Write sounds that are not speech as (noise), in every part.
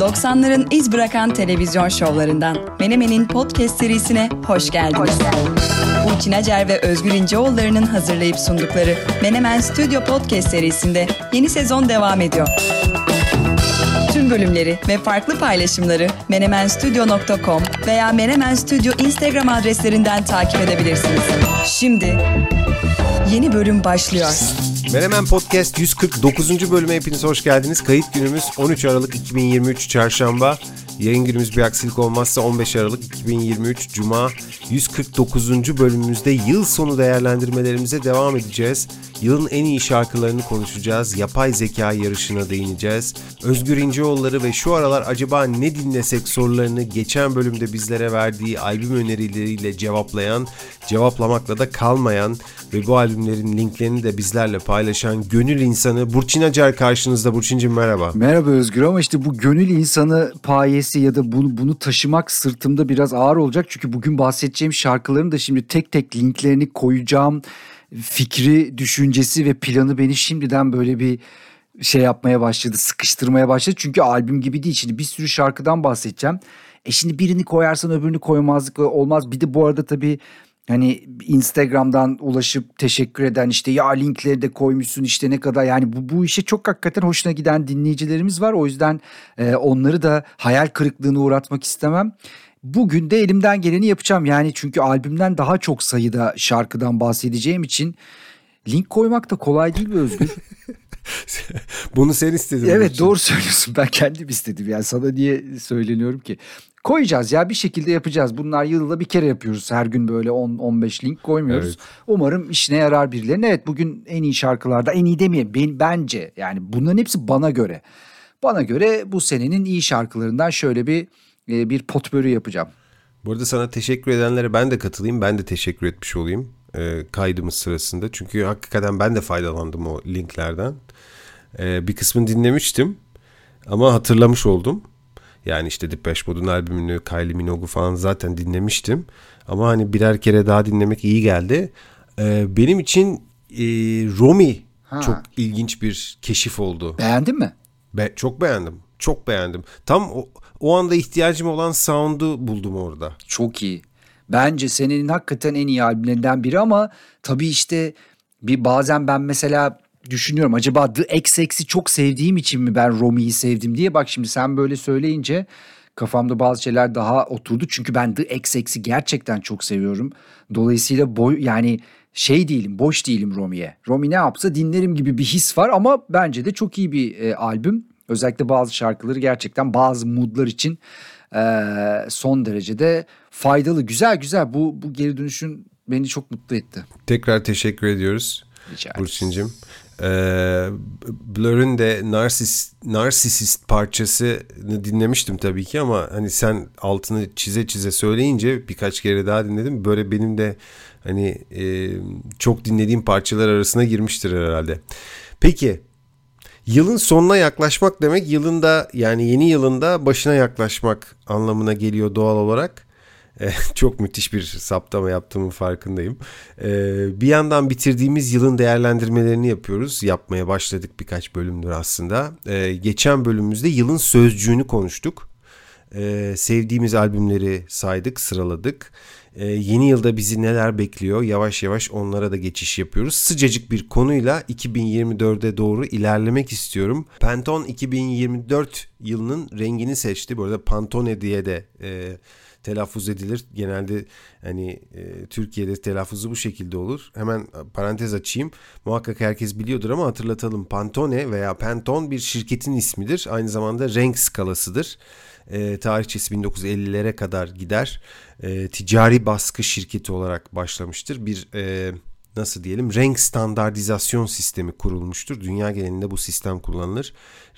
90'ların iz bırakan televizyon şovlarından Menemen'in podcast serisine hoş geldiniz. Burçin Acer ve Özgür İnceoğulları'nın hazırlayıp sundukları Menemen Stüdyo Podcast serisinde yeni sezon devam ediyor. Tüm bölümleri ve farklı paylaşımları menemenstudio.com veya Menemen Studio Instagram adreslerinden takip edebilirsiniz. Şimdi yeni bölüm başlıyor. Menemen Podcast 149. bölüme hepiniz hoş geldiniz. Kayıt günümüz 13 Aralık 2023 Çarşamba. Yayın günümüz bir aksilik olmazsa 15 Aralık 2023 Cuma 149. bölümümüzde yıl sonu değerlendirmelerimize devam edeceğiz. Yılın en iyi şarkılarını konuşacağız. Yapay zeka yarışına değineceğiz. Özgür İnceoğulları ve şu aralar acaba ne dinlesek sorularını geçen bölümde bizlere verdiği albüm önerileriyle cevaplayan, cevaplamakla da kalmayan ve bu albümlerin linklerini de bizlerle paylaşan gönül insanı Burçin Acar karşınızda. Burçin'cim merhaba. Merhaba Özgür ama işte bu gönül insanı payesi ya da bunu, bunu taşımak sırtımda biraz ağır olacak. Çünkü bugün bahsedeceğim şarkıların da şimdi tek tek linklerini koyacağım fikri, düşüncesi ve planı beni şimdiden böyle bir şey yapmaya başladı, sıkıştırmaya başladı. Çünkü albüm gibi değil. Şimdi bir sürü şarkıdan bahsedeceğim. E şimdi birini koyarsan öbürünü koymazlık olmaz. Bir de bu arada tabii hani Instagram'dan ulaşıp teşekkür eden işte ya linkleri de koymuşsun işte ne kadar yani bu, bu işe çok hakikaten hoşuna giden dinleyicilerimiz var. O yüzden e, onları da hayal kırıklığına uğratmak istemem. Bugün de elimden geleni yapacağım. Yani çünkü albümden daha çok sayıda şarkıdan bahsedeceğim için link koymak da kolay değil mi Özgür? (laughs) Bunu sen istedin. Evet doğru söylüyorsun. Ben kendim istedim. Yani sana niye söyleniyorum ki? Koyacağız ya bir şekilde yapacağız. Bunlar yılda bir kere yapıyoruz. Her gün böyle 10-15 link koymuyoruz. Evet. Umarım işine yarar birilerine. Evet bugün en iyi şarkılarda en iyi demeyeyim. Ben, bence yani bunların hepsi bana göre. Bana göre bu senenin iyi şarkılarından şöyle bir e, bir potbörü yapacağım. Bu arada sana teşekkür edenlere ben de katılayım. Ben de teşekkür etmiş olayım e, kaydımız sırasında. Çünkü hakikaten ben de faydalandım o linklerden. E, bir kısmını dinlemiştim ama hatırlamış oldum. Yani işte Depeche Mode'un albümünü, Kylie Minogue'u falan zaten dinlemiştim. Ama hani birer kere daha dinlemek iyi geldi. E, benim için e, Romy ha. çok ilginç bir keşif oldu. Beğendin mi? Be çok beğendim. Çok beğendim. Tam o, o anda ihtiyacım olan sound'u buldum orada. Çok iyi. Bence senenin hakikaten en iyi albümlerinden biri ama tabii işte bir bazen ben mesela düşünüyorum acaba The XX'i çok sevdiğim için mi ben Romy'yi sevdim diye bak şimdi sen böyle söyleyince kafamda bazı şeyler daha oturdu. Çünkü ben The XX'i gerçekten çok seviyorum. Dolayısıyla boy yani şey değilim, boş değilim Romi'ye. Romi ne yapsa dinlerim gibi bir his var ama bence de çok iyi bir e, albüm. Özellikle bazı şarkıları gerçekten bazı moodlar için e, son derecede faydalı. Güzel güzel bu bu geri dönüşün beni çok mutlu etti. Tekrar teşekkür ediyoruz Burçin'cim. Ee, Blur'ün de Narsis, Narsisist parçasını dinlemiştim tabii ki ama hani sen altını çize çize söyleyince birkaç kere daha dinledim. Böyle benim de hani e, çok dinlediğim parçalar arasına girmiştir herhalde. Peki Yılın sonuna yaklaşmak demek yılında yani yeni yılında başına yaklaşmak anlamına geliyor doğal olarak. (laughs) Eh, çok müthiş bir saptama yaptığımın farkındayım. Eh, bir yandan bitirdiğimiz yılın değerlendirmelerini yapıyoruz. Yapmaya başladık birkaç bölümdür aslında. Eh, geçen bölümümüzde yılın sözcüğünü konuştuk. Sevdiğimiz albümleri saydık, sıraladık. Ee, yeni yılda bizi neler bekliyor yavaş yavaş onlara da geçiş yapıyoruz. Sıcacık bir konuyla 2024'e doğru ilerlemek istiyorum. Pantone 2024 yılının rengini seçti. Bu arada Pantone diye de e, telaffuz edilir. Genelde hani e, Türkiye'de telaffuzu bu şekilde olur. Hemen parantez açayım. Muhakkak herkes biliyordur ama hatırlatalım. Pantone veya Pantone bir şirketin ismidir. Aynı zamanda renk skalasıdır. E, tarihçesi 1950'lere kadar gider. E, ticari baskı şirketi olarak başlamıştır. Bir e, nasıl diyelim renk standartizasyon sistemi kurulmuştur. Dünya genelinde bu sistem kullanılır.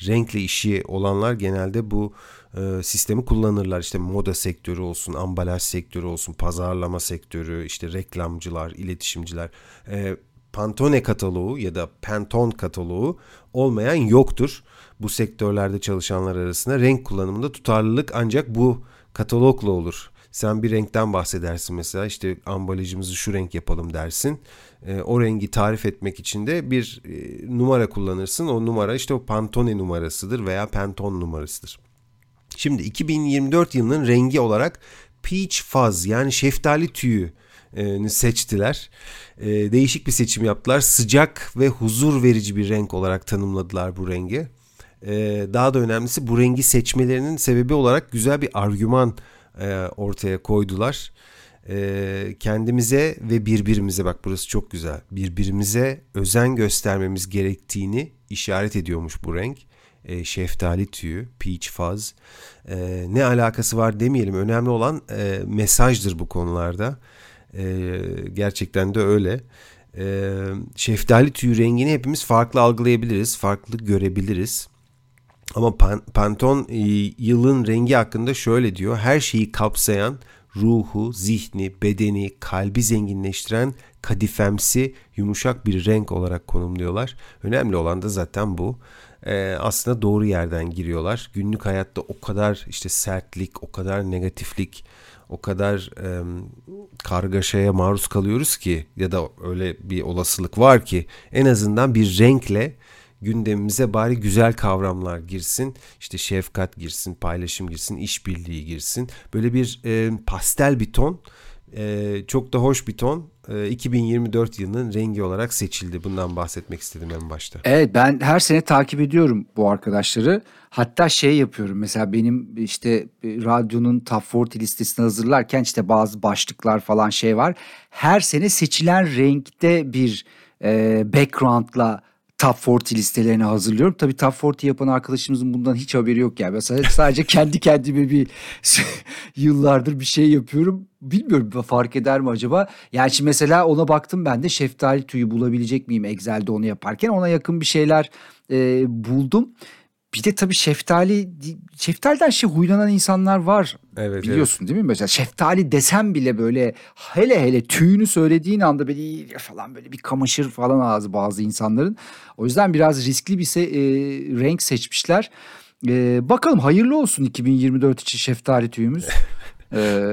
Renkle işi olanlar genelde bu e, sistemi kullanırlar. İşte moda sektörü olsun, ambalaj sektörü olsun, pazarlama sektörü, işte reklamcılar, iletişimciler. E, Pantone kataloğu ya da Pantone kataloğu olmayan yoktur. Bu sektörlerde çalışanlar arasında renk kullanımında tutarlılık ancak bu katalogla olur. Sen bir renkten bahsedersin mesela işte ambalajımızı şu renk yapalım dersin. E, o rengi tarif etmek için de bir e, numara kullanırsın. O numara işte o Pantone numarasıdır veya Pantone numarasıdır. Şimdi 2024 yılının rengi olarak Peach Fuzz yani şeftali tüyü seçtiler. Değişik bir seçim yaptılar. Sıcak ve huzur verici bir renk olarak tanımladılar bu rengi. Daha da önemlisi bu rengi seçmelerinin sebebi olarak güzel bir argüman ortaya koydular. Kendimize ve birbirimize bak burası çok güzel. Birbirimize özen göstermemiz gerektiğini işaret ediyormuş bu renk e, şeftali tüyü, peach fuzz. E, ne alakası var demeyelim. Önemli olan e, mesajdır bu konularda. E, gerçekten de öyle. E, şeftali tüyü rengini hepimiz farklı algılayabiliriz, farklı görebiliriz. Ama Pantone e, yılın rengi hakkında şöyle diyor. Her şeyi kapsayan, ruhu, zihni, bedeni, kalbi zenginleştiren kadifemsi, yumuşak bir renk olarak konumluyorlar. Önemli olan da zaten bu e, aslında doğru yerden giriyorlar. Günlük hayatta o kadar işte sertlik, o kadar negatiflik, o kadar e, kargaşaya maruz kalıyoruz ki ya da öyle bir olasılık var ki en azından bir renkle gündemimize bari güzel kavramlar girsin. İşte şefkat girsin, paylaşım girsin, işbirliği girsin. Böyle bir e, pastel bir ton e, çok da hoş bir ton. Ee, 2024 yılının rengi olarak seçildi. Bundan bahsetmek istedim en başta. Evet ben her sene takip ediyorum bu arkadaşları. Hatta şey yapıyorum mesela benim işte radyonun top 40 listesini hazırlarken işte bazı başlıklar falan şey var. Her sene seçilen renkte bir e, background'la Top 40 listelerini hazırlıyorum. Tabii Top 40 yapan arkadaşımızın bundan hiç haberi yok yani. Mesela sadece kendi kendime bir (laughs) yıllardır bir şey yapıyorum. Bilmiyorum fark eder mi acaba? Yani şimdi mesela ona baktım ben de şeftali tüyü bulabilecek miyim Excel'de onu yaparken. Ona yakın bir şeyler e, buldum. Bir de tabii şeftali, şeftaliden şey huylanan insanlar var. Evet, Biliyorsun evet. değil mi? Mesela şeftali desem bile böyle hele hele tüyünü söylediğin anda böyle falan böyle bir kamaşır falan ağzı bazı insanların. O yüzden biraz riskli bir se- e, renk seçmişler. E, bakalım hayırlı olsun 2024 için şeftali tüyümüz. (laughs) e,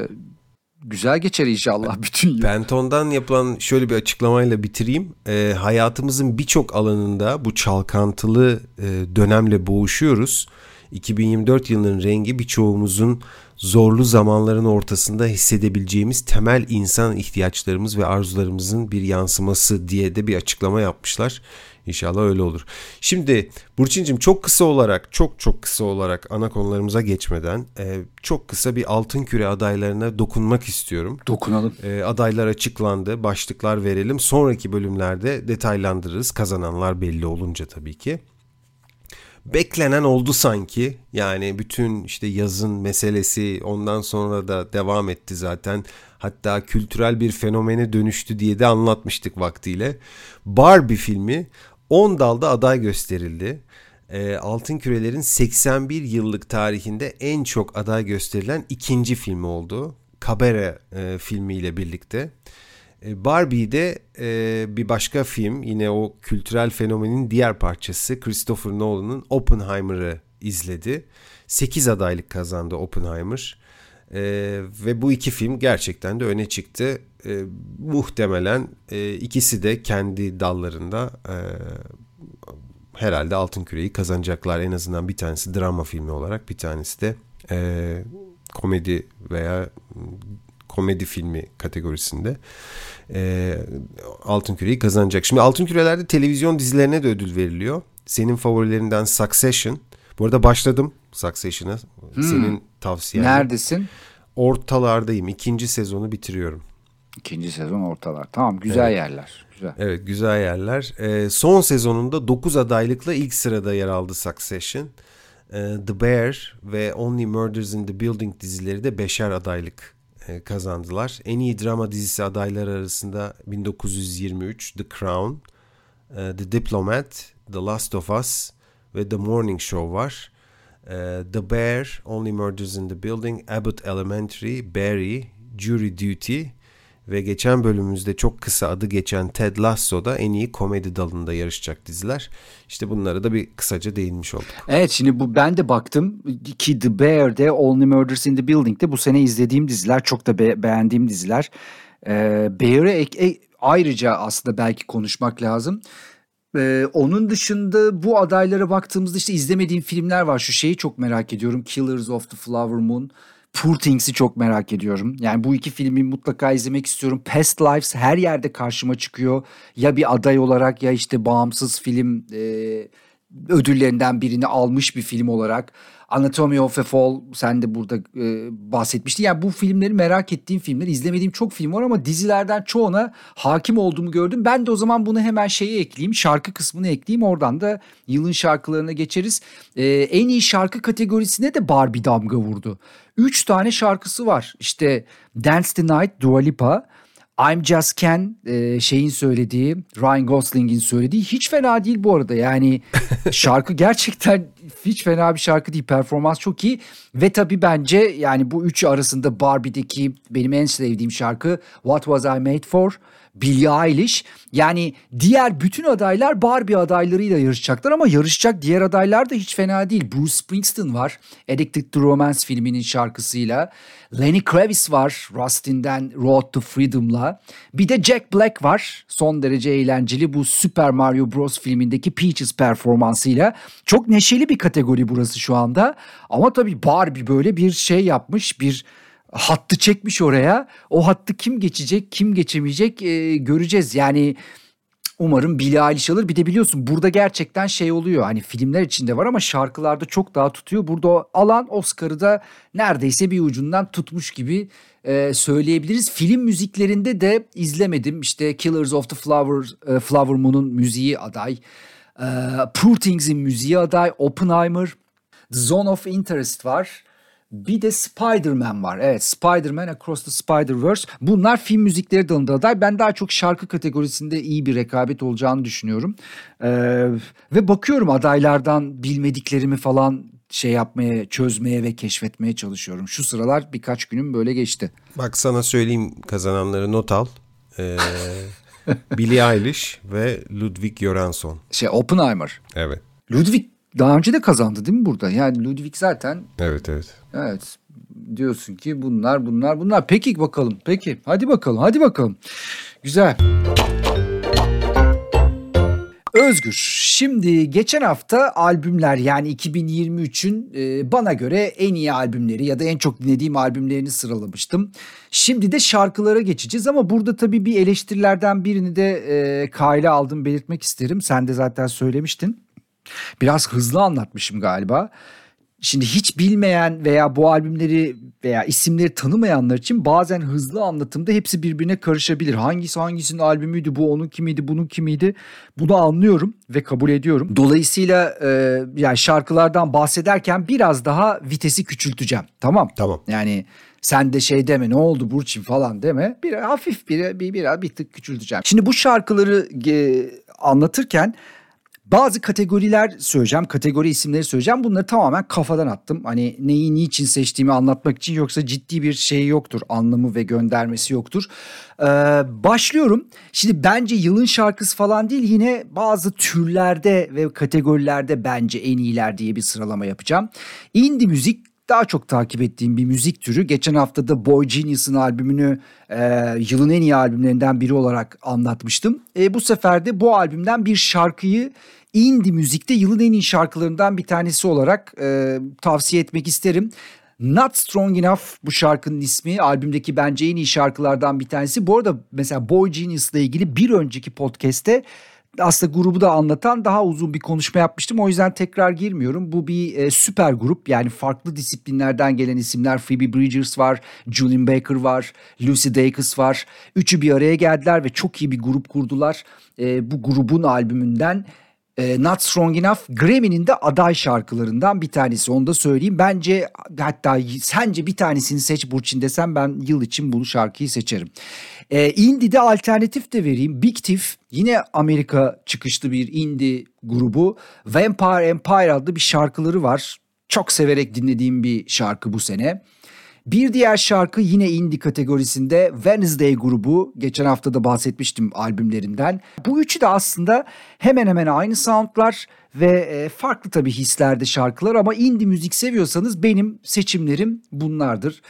güzel geçer inşallah (laughs) bütün yıl. Penton'dan yapılan şöyle bir açıklamayla bitireyim. E, hayatımızın birçok alanında bu çalkantılı e, dönemle boğuşuyoruz. 2024 yılının rengi birçoğumuzun zorlu zamanların ortasında hissedebileceğimiz temel insan ihtiyaçlarımız ve arzularımızın bir yansıması diye de bir açıklama yapmışlar. İnşallah öyle olur. Şimdi Burçin'cim çok kısa olarak çok çok kısa olarak ana konularımıza geçmeden e, çok kısa bir altın küre adaylarına dokunmak istiyorum. Dokunalım. E, adaylar açıklandı. Başlıklar verelim. Sonraki bölümlerde detaylandırırız. Kazananlar belli olunca tabii ki beklenen oldu sanki. Yani bütün işte yazın meselesi ondan sonra da devam etti zaten. Hatta kültürel bir fenomene dönüştü diye de anlatmıştık vaktiyle. Barbie filmi 10 dalda aday gösterildi. E, Altın Kürelerin 81 yıllık tarihinde en çok aday gösterilen ikinci filmi oldu. Cabaret e, filmiyle birlikte. Barbie'de e, bir başka film yine o kültürel fenomenin diğer parçası Christopher Nolan'ın Oppenheimer'ı izledi. 8 adaylık kazandı Oppenheimer. E, ve bu iki film gerçekten de öne çıktı. E, muhtemelen e, ikisi de kendi dallarında e, herhalde Altın Küre'yi kazanacaklar. En azından bir tanesi drama filmi olarak bir tanesi de e, komedi veya komedi filmi kategorisinde e, Altın Küre'yi kazanacak. Şimdi Altın Küre'lerde televizyon dizilerine de ödül veriliyor. Senin favorilerinden Succession. Bu arada başladım Succession'a. Hmm. Senin tavsiyen. Neredesin? Ortalardayım. İkinci sezonu bitiriyorum. İkinci sezon ortalar. Tamam güzel evet. yerler. Güzel. Evet güzel yerler. Ee, son sezonunda 9 adaylıkla ilk sırada yer aldı Succession. Ee, The Bear ve Only Murders in the Building dizileri de beşer adaylık e, kazandılar. En iyi drama dizisi adayları arasında 1923 The Crown, e, The Diplomat, The Last of Us ve The Morning Show var. E, the Bear, Only Murders in the Building, Abbott Elementary, Barry, Jury Duty ve geçen bölümümüzde çok kısa adı geçen Ted Lasso'da en iyi komedi dalında yarışacak diziler. İşte bunlara da bir kısaca değinmiş olduk. Evet şimdi bu ben de baktım ki The Bear'de Only Murders in the Building'de bu sene izlediğim diziler çok da be- beğendiğim diziler. Ee, Bear'e e- ayrıca aslında belki konuşmak lazım. Ee, onun dışında bu adaylara baktığımızda işte izlemediğim filmler var. Şu şeyi çok merak ediyorum. Killers of the Flower Moon. Poor Things'i çok merak ediyorum. Yani bu iki filmi mutlaka izlemek istiyorum. Past Lives her yerde karşıma çıkıyor. Ya bir aday olarak ya işte bağımsız film e, ödüllerinden birini almış bir film olarak. Anatomy of a Fall sen de burada e, bahsetmiştin. Yani bu filmleri merak ettiğim filmler. izlemediğim çok film var ama dizilerden çoğuna hakim olduğumu gördüm. Ben de o zaman bunu hemen şeye ekleyeyim. Şarkı kısmını ekleyeyim. Oradan da yılın şarkılarına geçeriz. E, en iyi şarkı kategorisine de Barbie damga vurdu. Üç tane şarkısı var. İşte Dance the Night, Dua Lipa. I'm Just Ken e, şeyin söylediği Ryan Gosling'in söylediği hiç fena değil bu arada. Yani (laughs) şarkı gerçekten hiç fena bir şarkı değil. Performans çok iyi. Ve tabi bence yani bu üçü arasında Barbie'deki benim en sevdiğim şarkı What Was I Made For Billie Eilish. Yani diğer bütün adaylar Barbie adaylarıyla yarışacaklar ama yarışacak diğer adaylar da hiç fena değil. Bruce Springsteen var. Addicted to Romance filminin şarkısıyla. Lenny Kravitz var. Rustin'den Road to Freedom'la. Bir de Jack Black var. Son derece eğlenceli bu Super Mario Bros. filmindeki Peaches performansıyla. Çok neşeli bir kategori burası şu anda. Ama tabii Barbie böyle bir şey yapmış. Bir hattı çekmiş oraya. O hattı kim geçecek, kim geçemeyecek e, göreceğiz. Yani umarım Billie Eilish alır. Bir de biliyorsun burada gerçekten şey oluyor. Hani filmler içinde var ama şarkılarda çok daha tutuyor. Burada alan Oscar'ı da neredeyse bir ucundan tutmuş gibi e, söyleyebiliriz. Film müziklerinde de izlemedim. İşte Killers of the Flower, e, Flower Moon'un müziği aday. E, Poor Things'in müziği aday. Oppenheimer. The Zone of Interest var. Bir de Spider-Man var. Evet Spider-Man Across the Spider-Verse. Bunlar film müzikleri dalında aday. Ben daha çok şarkı kategorisinde iyi bir rekabet olacağını düşünüyorum. Ee, ve bakıyorum adaylardan bilmediklerimi falan şey yapmaya, çözmeye ve keşfetmeye çalışıyorum. Şu sıralar birkaç günüm böyle geçti. Bak sana söyleyeyim kazananları not al. Ee, (laughs) Billie Eilish ve Ludwig Göransson. Şey Oppenheimer. Evet. Ludwig daha önce de kazandı değil mi burada? Yani Ludwig zaten. Evet evet. Evet. Diyorsun ki bunlar bunlar bunlar. Peki bakalım. Peki. Hadi bakalım. Hadi bakalım. Güzel. Özgür. Şimdi geçen hafta albümler yani 2023'ün e, bana göre en iyi albümleri ya da en çok dinlediğim albümlerini sıralamıştım. Şimdi de şarkılara geçeceğiz ama burada tabii bir eleştirilerden birini de e, kayla aldım belirtmek isterim. Sen de zaten söylemiştin. Biraz hızlı anlatmışım galiba. Şimdi hiç bilmeyen veya bu albümleri veya isimleri tanımayanlar için bazen hızlı anlatımda hepsi birbirine karışabilir. Hangisi hangisinin albümüydü, bu onun kimiydi, bunun kimiydi bunu anlıyorum ve kabul ediyorum. Dolayısıyla e, yani şarkılardan bahsederken biraz daha vitesi küçülteceğim. Tamam. Tamam. Yani sen de şey deme ne oldu Burçin falan deme. Bir hafif bir bir bir, bir tık küçülteceğim. Şimdi bu şarkıları e, anlatırken bazı kategoriler söyleyeceğim, kategori isimleri söyleyeceğim. Bunları tamamen kafadan attım. Hani neyi niçin seçtiğimi anlatmak için yoksa ciddi bir şey yoktur. Anlamı ve göndermesi yoktur. Ee, başlıyorum. Şimdi bence yılın şarkısı falan değil yine bazı türlerde ve kategorilerde bence en iyiler diye bir sıralama yapacağım. Indie müzik daha çok takip ettiğim bir müzik türü. Geçen hafta da Boy Genius'ın albümünü e, yılın en iyi albümlerinden biri olarak anlatmıştım. E, bu sefer de bu albümden bir şarkıyı indie müzikte yılın en iyi şarkılarından bir tanesi olarak e, tavsiye etmek isterim. Not Strong Enough bu şarkının ismi. Albümdeki bence en iyi şarkılardan bir tanesi. Bu arada mesela Boy Genius ile ilgili bir önceki podcast'te aslında grubu da anlatan daha uzun bir konuşma yapmıştım. O yüzden tekrar girmiyorum. Bu bir e, süper grup. Yani farklı disiplinlerden gelen isimler. Phoebe Bridgers var, Julian Baker var, Lucy Dacus var. Üçü bir araya geldiler ve çok iyi bir grup kurdular. E, bu grubun albümünden e, Not Strong Enough Grammy'nin de aday şarkılarından bir tanesi onu da söyleyeyim. Bence hatta sence bir tanesini seç Burçin desem ben yıl için bu şarkıyı seçerim. E, Indie'de alternatif de vereyim. Big Thief yine Amerika çıkışlı bir indie grubu. Vampire Empire adlı bir şarkıları var. Çok severek dinlediğim bir şarkı bu sene. Bir diğer şarkı yine indie kategorisinde Wednesday grubu. Geçen hafta da bahsetmiştim albümlerinden. Bu üçü de aslında hemen hemen aynı soundlar ve e, farklı tabii hislerde şarkılar ama indie müzik seviyorsanız benim seçimlerim bunlardır.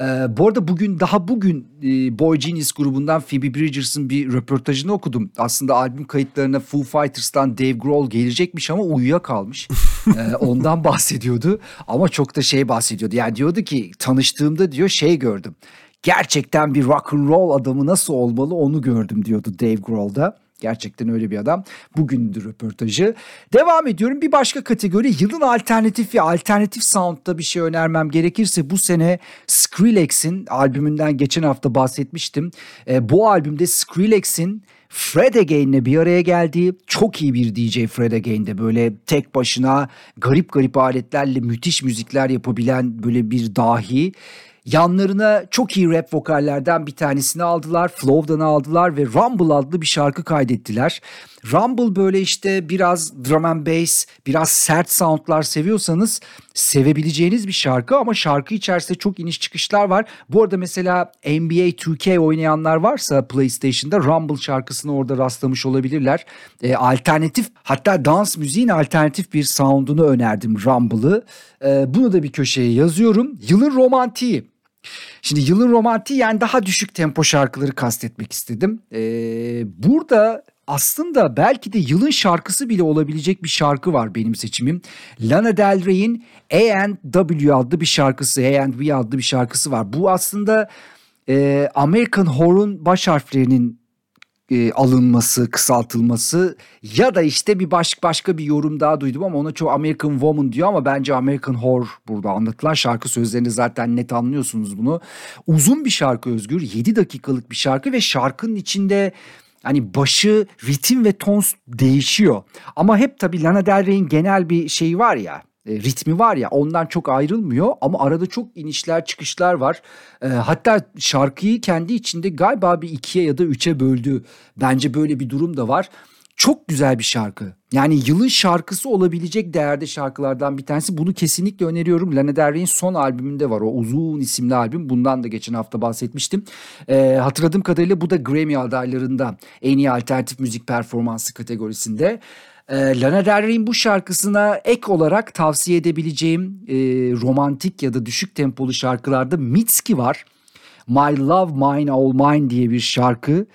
Ee, bu arada bugün daha bugün e, Boy Genius grubundan Phoebe Bridgers'ın bir röportajını okudum. Aslında albüm kayıtlarına Foo Fighters'tan Dave Grohl gelecekmiş ama uyuyakalmış. (laughs) ee, ondan bahsediyordu ama çok da şey bahsediyordu. Yani diyordu ki tanıştığımda diyor şey gördüm. Gerçekten bir rock and roll adamı nasıl olmalı onu gördüm diyordu Dave Grohl'da. Gerçekten öyle bir adam. Bugündür röportajı. Devam ediyorum. Bir başka kategori yılın alternatif ve alternatif sound'da bir şey önermem gerekirse bu sene Skrillex'in albümünden geçen hafta bahsetmiştim. E, bu albümde Skrillex'in Fred Again'le bir araya geldiği çok iyi bir DJ Fred Again'de böyle tek başına garip garip aletlerle müthiş müzikler yapabilen böyle bir dahi. Yanlarına çok iyi rap vokallerden bir tanesini aldılar. Flow'dan aldılar ve Rumble adlı bir şarkı kaydettiler. Rumble böyle işte biraz drum and bass, biraz sert soundlar seviyorsanız sevebileceğiniz bir şarkı ama şarkı içerisinde çok iniş çıkışlar var. Bu arada mesela NBA 2K oynayanlar varsa PlayStation'da Rumble şarkısını orada rastlamış olabilirler. E, alternatif hatta dans müziğin alternatif bir sound'unu önerdim Rumble'ı. E, bunu da bir köşeye yazıyorum. Yılın romantiği. Şimdi yılın romantiği yani daha düşük tempo şarkıları kastetmek istedim. Ee, burada aslında belki de yılın şarkısı bile olabilecek bir şarkı var benim seçimim. Lana Del Rey'in A&W adlı bir şarkısı, A&W adlı bir şarkısı var. Bu aslında e, American Horror'un baş harflerinin e, alınması, kısaltılması ya da işte bir baş, başka bir yorum daha duydum ama ona çok American Woman diyor ama bence American Horror burada anlatılan şarkı sözlerini zaten net anlıyorsunuz bunu. Uzun bir şarkı Özgür, 7 dakikalık bir şarkı ve şarkının içinde hani başı, ritim ve ton değişiyor. Ama hep tabii Lana Del Rey'in genel bir şeyi var ya ritmi var ya ondan çok ayrılmıyor ama arada çok inişler çıkışlar var. E, hatta şarkıyı kendi içinde galiba bir ikiye ya da üçe böldü. Bence böyle bir durum da var. Çok güzel bir şarkı. Yani yılın şarkısı olabilecek değerde şarkılardan bir tanesi. Bunu kesinlikle öneriyorum. Lana Del Rey'in son albümünde var. O uzun isimli albüm. Bundan da geçen hafta bahsetmiştim. Ee, hatırladığım kadarıyla bu da Grammy adaylarında en iyi alternatif müzik performansı kategorisinde. E, Lana Del Rey'in bu şarkısına ek olarak tavsiye edebileceğim e, romantik ya da düşük tempolu şarkılarda Mitski var. My Love Mine All Mine diye bir şarkı.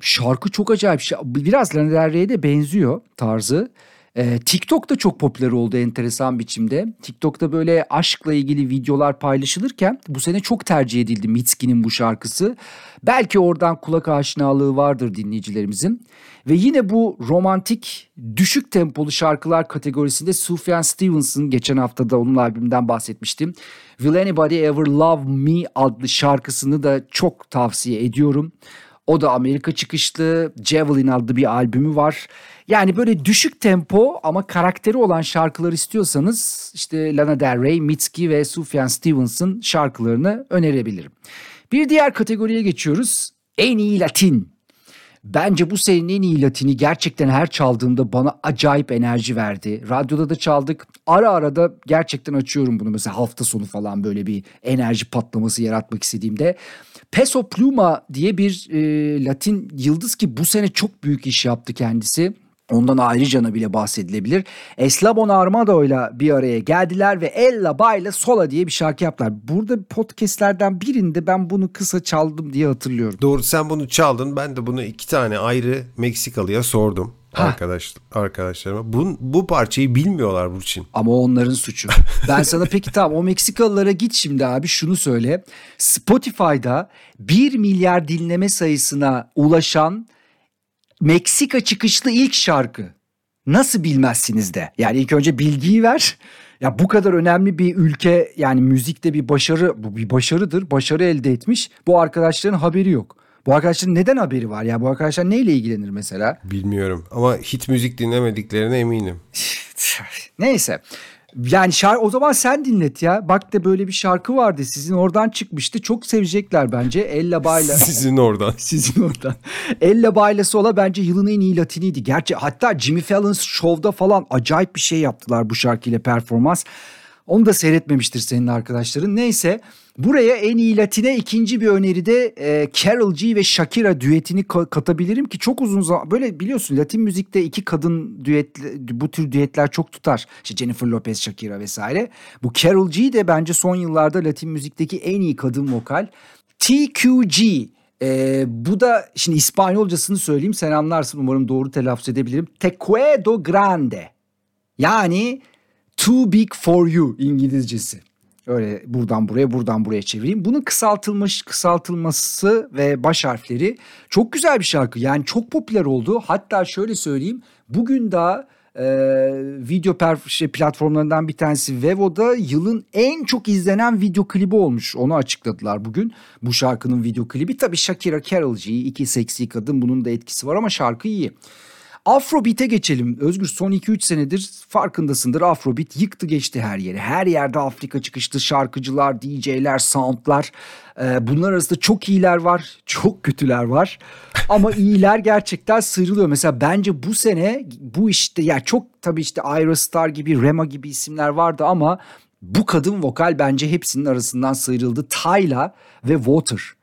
Şarkı çok acayip. Biraz Lana Del Rey'e de benziyor tarzı. Ee, TikTok'ta çok popüler oldu enteresan biçimde. TikTok'ta böyle aşkla ilgili videolar paylaşılırken bu sene çok tercih edildi Mitski'nin bu şarkısı. Belki oradan kulak aşinalığı vardır dinleyicilerimizin. Ve yine bu romantik düşük tempolu şarkılar kategorisinde Sufjan Stevens'ın geçen hafta da onun albümünden bahsetmiştim. Will Anybody Ever Love Me adlı şarkısını da çok tavsiye ediyorum. O da Amerika çıkışlı Javelin adlı bir albümü var. Yani böyle düşük tempo ama karakteri olan şarkılar istiyorsanız işte Lana Del Rey, Mitski ve Sufjan Stevens'ın şarkılarını önerebilirim. Bir diğer kategoriye geçiyoruz. En iyi Latin. Bence bu senin en iyi Latini gerçekten her çaldığımda bana acayip enerji verdi. Radyoda da çaldık. Ara ara da gerçekten açıyorum bunu mesela hafta sonu falan böyle bir enerji patlaması yaratmak istediğimde. Peso Pluma diye bir e, Latin yıldız ki bu sene çok büyük iş yaptı kendisi. Ondan ayrıca bile bahsedilebilir. Eslabon Armado ile bir araya geldiler ve Ella Bayla Sola diye bir şarkı yaptılar. Burada podcastlerden birinde ben bunu kısa çaldım diye hatırlıyorum. Doğru sen bunu çaldın. Ben de bunu iki tane ayrı Meksikalıya sordum. Arkadaş arkadaşlarıma. Bu, bu parçayı bilmiyorlar Burçin. Ama onların suçu. (laughs) Ben sana peki tamam o Meksikalılara git şimdi abi şunu söyle. Spotify'da 1 milyar dinleme sayısına ulaşan Meksika çıkışlı ilk şarkı. Nasıl bilmezsiniz de? Yani ilk önce bilgiyi ver. Ya bu kadar önemli bir ülke yani müzikte bir başarı bu bir başarıdır. Başarı elde etmiş. Bu arkadaşların haberi yok. Bu arkadaşların neden haberi var ya? Bu arkadaşlar neyle ilgilenir mesela? Bilmiyorum ama hit müzik dinlemediklerine eminim. (laughs) Neyse. Yani şarkı o zaman sen dinlet ya. Bak da böyle bir şarkı vardı. Sizin oradan çıkmıştı. Çok sevecekler bence. Ella Bayla. (laughs) Sizin oradan. (laughs) Sizin oradan. Ella Bayla Sola bence yılın en iyi Latiniydi. Gerçi hatta Jimmy Fallon's Show'da falan acayip bir şey yaptılar bu şarkıyla performans. Onu da seyretmemiştir senin arkadaşların. Neyse buraya en iyi Latine ikinci bir öneride e, Carol G ve Shakira düetini katabilirim ki çok uzun zaman böyle biliyorsun Latin müzikte iki kadın düet bu tür düetler çok tutar. İşte Jennifer Lopez, Shakira vesaire. Bu Carol G de bence son yıllarda Latin müzikteki en iyi kadın vokal. TQG ee, bu da şimdi İspanyolcasını söyleyeyim sen anlarsın umarım doğru telaffuz edebilirim. Tequedo Grande yani Too Big For You İngilizcesi. Öyle buradan buraya buradan buraya çevireyim. Bunun kısaltılmış kısaltılması ve baş harfleri çok güzel bir şarkı. Yani çok popüler oldu. Hatta şöyle söyleyeyim. Bugün daha e, video şey, platformlarından bir tanesi Vevo'da yılın en çok izlenen video klibi olmuş. Onu açıkladılar bugün. Bu şarkının video klibi. Tabii Shakira Carol G, iki seksi kadın bunun da etkisi var ama şarkı iyi. Afrobeat'e geçelim. Özgür son 2-3 senedir farkındasındır. Afrobeat yıktı geçti her yeri. Her yerde Afrika çıkıştı. Şarkıcılar, DJ'ler, soundlar. Ee, bunlar arasında çok iyiler var. Çok kötüler var. Ama iyiler gerçekten sıyrılıyor. Mesela bence bu sene bu işte ya çok tabii işte Ira Star gibi, Rema gibi isimler vardı ama bu kadın vokal bence hepsinin arasından sıyrıldı. Tyla ve Water.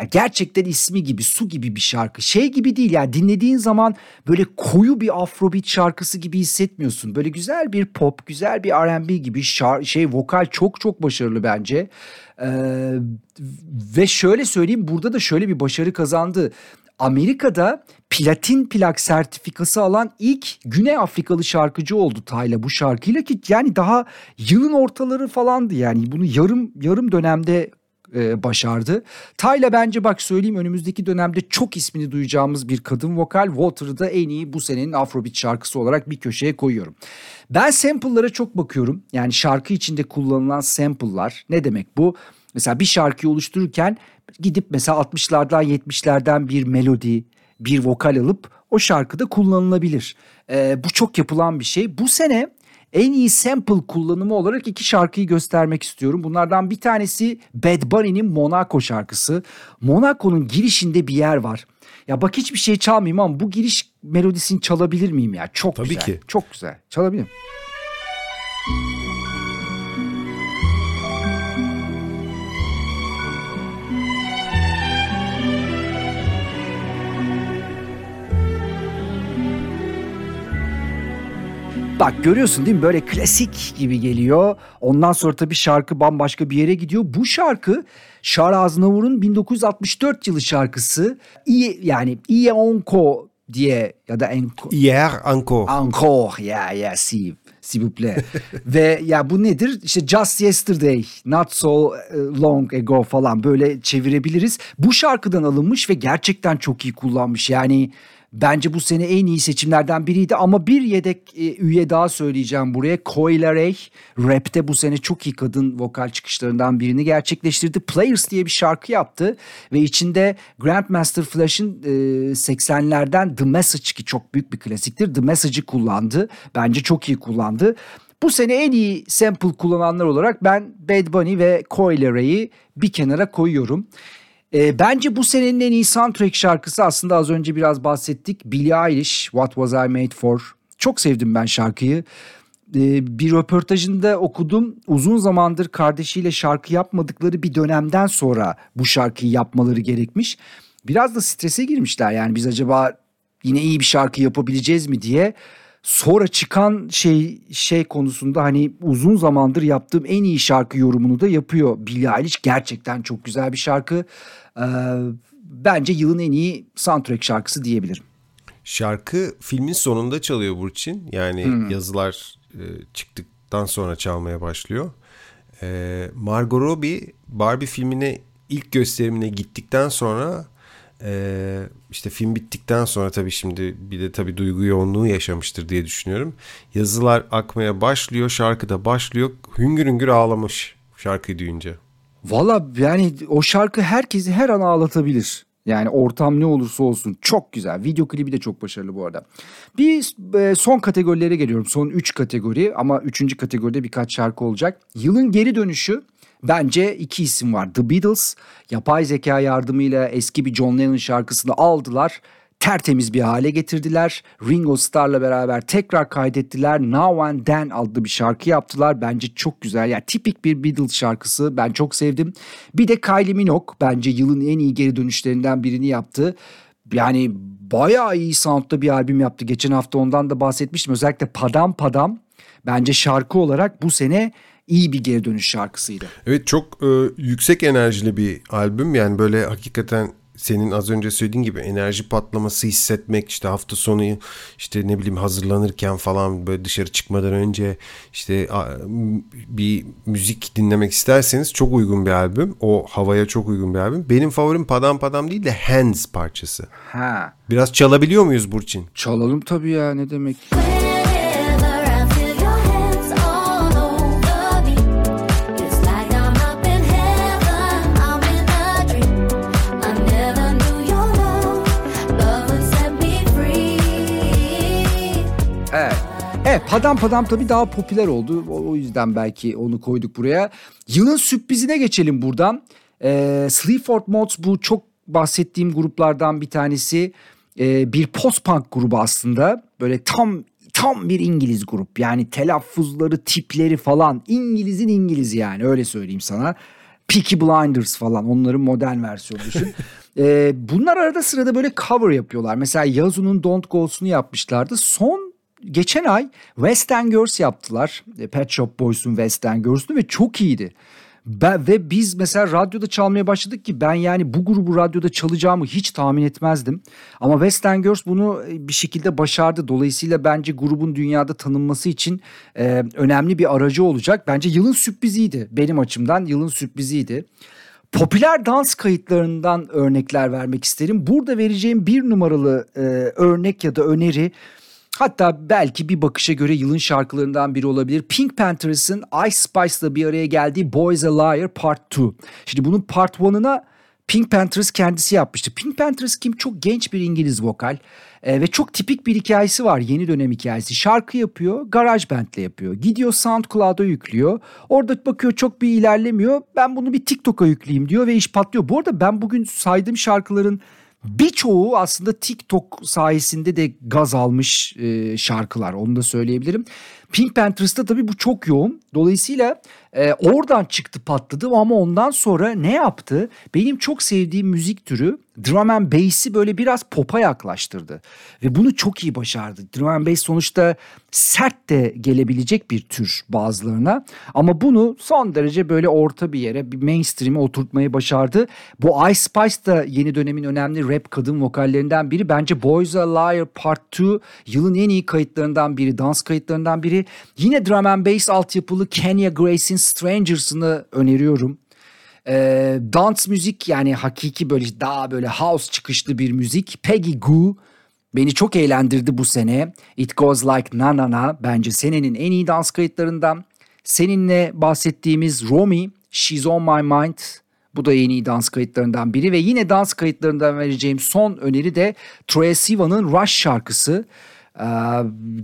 Ya gerçekten ismi gibi su gibi bir şarkı. Şey gibi değil yani dinlediğin zaman böyle koyu bir afrobeat şarkısı gibi hissetmiyorsun. Böyle güzel bir pop, güzel bir R&B gibi şar şey vokal çok çok başarılı bence. Ee, ve şöyle söyleyeyim burada da şöyle bir başarı kazandı. Amerika'da platin plak sertifikası alan ilk Güney Afrikalı şarkıcı oldu Tayla bu şarkıyla ki yani daha yılın ortaları falandı yani bunu yarım yarım dönemde e, başardı. Tayla bence bak söyleyeyim önümüzdeki dönemde çok ismini duyacağımız bir kadın vokal. Water'ı da en iyi bu senenin Afrobeat şarkısı olarak bir köşeye koyuyorum. Ben sample'lara çok bakıyorum. Yani şarkı içinde kullanılan sample'lar ne demek bu? Mesela bir şarkıyı oluştururken gidip mesela 60'lardan 70'lerden bir melodi, bir vokal alıp o şarkıda kullanılabilir. Ee, bu çok yapılan bir şey. Bu sene en iyi sample kullanımı olarak iki şarkıyı göstermek istiyorum. Bunlardan bir tanesi Bad Bunny'nin Monaco şarkısı. Monaco'nun girişinde bir yer var. Ya bak hiçbir şey çalmayayım ama bu giriş melodisini çalabilir miyim ya? Çok Tabii güzel. ki. Çok güzel. Çalabilirim. Bak görüyorsun değil mi böyle klasik gibi geliyor. Ondan sonra tabii şarkı bambaşka bir yere gidiyor. Bu şarkı Şar Aznavur'un 1964 yılı şarkısı. İyi yani İyi Onko diye ya da Enko. Hier encore. Encore ya ya si plaît. (laughs) Ve ya bu nedir? İşte just yesterday, not so e, long ago falan böyle çevirebiliriz. Bu şarkıdan alınmış ve gerçekten çok iyi kullanmış. Yani Bence bu sene en iyi seçimlerden biriydi ama bir yedek e, üye daha söyleyeceğim buraya. Coyle Ray rapte bu sene çok iyi kadın vokal çıkışlarından birini gerçekleştirdi. Players diye bir şarkı yaptı ve içinde Grandmaster Flash'ın e, 80'lerden The Message ki çok büyük bir klasiktir. The Message'ı kullandı. Bence çok iyi kullandı. Bu sene en iyi sample kullananlar olarak ben Bad Bunny ve Coyle Ray'i bir kenara koyuyorum. E, bence bu senenin en iyi soundtrack şarkısı aslında az önce biraz bahsettik. Billie Eilish, What Was I Made For. Çok sevdim ben şarkıyı. E, bir röportajında okudum. Uzun zamandır kardeşiyle şarkı yapmadıkları bir dönemden sonra bu şarkıyı yapmaları gerekmiş. Biraz da strese girmişler yani biz acaba yine iyi bir şarkı yapabileceğiz mi diye sonra çıkan şey şey konusunda hani uzun zamandır yaptığım en iyi şarkı yorumunu da yapıyor Billie Eilish. Gerçekten çok güzel bir şarkı. Ee, bence yılın en iyi soundtrack şarkısı diyebilirim. Şarkı filmin sonunda çalıyor Burçin. Yani hmm. yazılar e, çıktıktan sonra çalmaya başlıyor. E, Margot Robbie Barbie filmine ilk gösterimine gittikten sonra ee, işte film bittikten sonra tabii şimdi bir de tabii duygu yoğunluğu yaşamıştır diye düşünüyorum. Yazılar akmaya başlıyor, şarkı da başlıyor. Hüngür hüngür ağlamış şarkıyı duyunca. Valla yani o şarkı herkesi her an ağlatabilir. Yani ortam ne olursa olsun çok güzel. Video klibi de çok başarılı bu arada. Bir e, son kategorilere geliyorum. Son 3 kategori ama 3. kategoride birkaç şarkı olacak. Yılın geri dönüşü Bence iki isim var. The Beatles yapay zeka yardımıyla eski bir John Lennon şarkısını aldılar. tertemiz bir hale getirdiler. Ringo Starr'la beraber tekrar kaydettiler. Now and Then adlı bir şarkı yaptılar. Bence çok güzel. Yani tipik bir Beatles şarkısı. Ben çok sevdim. Bir de Kylie Minogue bence yılın en iyi geri dönüşlerinden birini yaptı. Yani bayağı iyi soundda bir albüm yaptı. Geçen hafta ondan da bahsetmiştim. Özellikle Padam Padam bence şarkı olarak bu sene iyi bir geri dönüş şarkısıydı. Evet çok e, yüksek enerjili bir albüm. Yani böyle hakikaten senin az önce söylediğin gibi enerji patlaması hissetmek işte hafta sonu işte ne bileyim hazırlanırken falan böyle dışarı çıkmadan önce işte bir müzik dinlemek isterseniz çok uygun bir albüm. O havaya çok uygun bir albüm. Benim favorim Padam Padam değil de Hands parçası. Ha. Biraz çalabiliyor muyuz Burçin? Çalalım tabii ya ne demek. Evet Padam Padam tabii daha popüler oldu. O, yüzden belki onu koyduk buraya. Yılın sürprizine geçelim buradan. Ee, Sleaford Mods bu çok bahsettiğim gruplardan bir tanesi. Ee, bir post-punk grubu aslında. Böyle tam tam bir İngiliz grup. Yani telaffuzları, tipleri falan İngiliz'in İngiliz yani öyle söyleyeyim sana. Peaky Blinders falan onların modern versiyonu düşün. (laughs) ee, bunlar arada sırada böyle cover yapıyorlar. Mesela Yazun'un Don't Go'sunu yapmışlardı. Son geçen ay West End Girls yaptılar. E, Pet Shop Boys'un West End Girls'unu ve çok iyiydi. Ben, ve biz mesela radyoda çalmaya başladık ki ben yani bu grubu radyoda çalacağımı hiç tahmin etmezdim. Ama West End Girls bunu e, bir şekilde başardı. Dolayısıyla bence grubun dünyada tanınması için e, önemli bir aracı olacak. Bence yılın sürpriziydi benim açımdan yılın sürpriziydi. Popüler dans kayıtlarından örnekler vermek isterim. Burada vereceğim bir numaralı e, örnek ya da öneri Hatta belki bir bakışa göre yılın şarkılarından biri olabilir. Pink Panthers'ın Ice Spice'la bir araya geldiği Boys a Liar Part 2. Şimdi bunun Part 1'ına Pink Panthers kendisi yapmıştı. Pink Panthers kim? Çok genç bir İngiliz vokal. E, ve çok tipik bir hikayesi var yeni dönem hikayesi. Şarkı yapıyor, garaj bandle yapıyor. Gidiyor SoundCloud'a yüklüyor. Orada bakıyor çok bir ilerlemiyor. Ben bunu bir TikTok'a yükleyeyim diyor ve iş patlıyor. Bu arada ben bugün saydığım şarkıların Birçoğu aslında TikTok sayesinde de gaz almış e, şarkılar onu da söyleyebilirim. Pink Panthers'ta tabii bu çok yoğun. Dolayısıyla e, oradan çıktı patladı ama ondan sonra ne yaptı? Benim çok sevdiğim müzik türü drum and bass'i böyle biraz pop'a yaklaştırdı. Ve bunu çok iyi başardı. Drum and bass sonuçta sert de gelebilecek bir tür bazılarına. Ama bunu son derece böyle orta bir yere, bir mainstream'e oturtmayı başardı. Bu Ice Spice da yeni dönemin önemli rap kadın vokallerinden biri. Bence Boys a Liar Part 2 yılın en iyi kayıtlarından biri, dans kayıtlarından biri. Yine drum and bass altyapılı Kenya Grace'in Strangers'ını öneriyorum. Ee, dance müzik yani hakiki böyle daha böyle house çıkışlı bir müzik. Peggy Goo beni çok eğlendirdi bu sene. It Goes Like Na Na Na bence senenin en iyi dans kayıtlarından. Seninle bahsettiğimiz Romy, She's On My Mind bu da en iyi dans kayıtlarından biri ve yine dans kayıtlarından vereceğim son öneri de Troye Sivan'ın Rush şarkısı. Ee,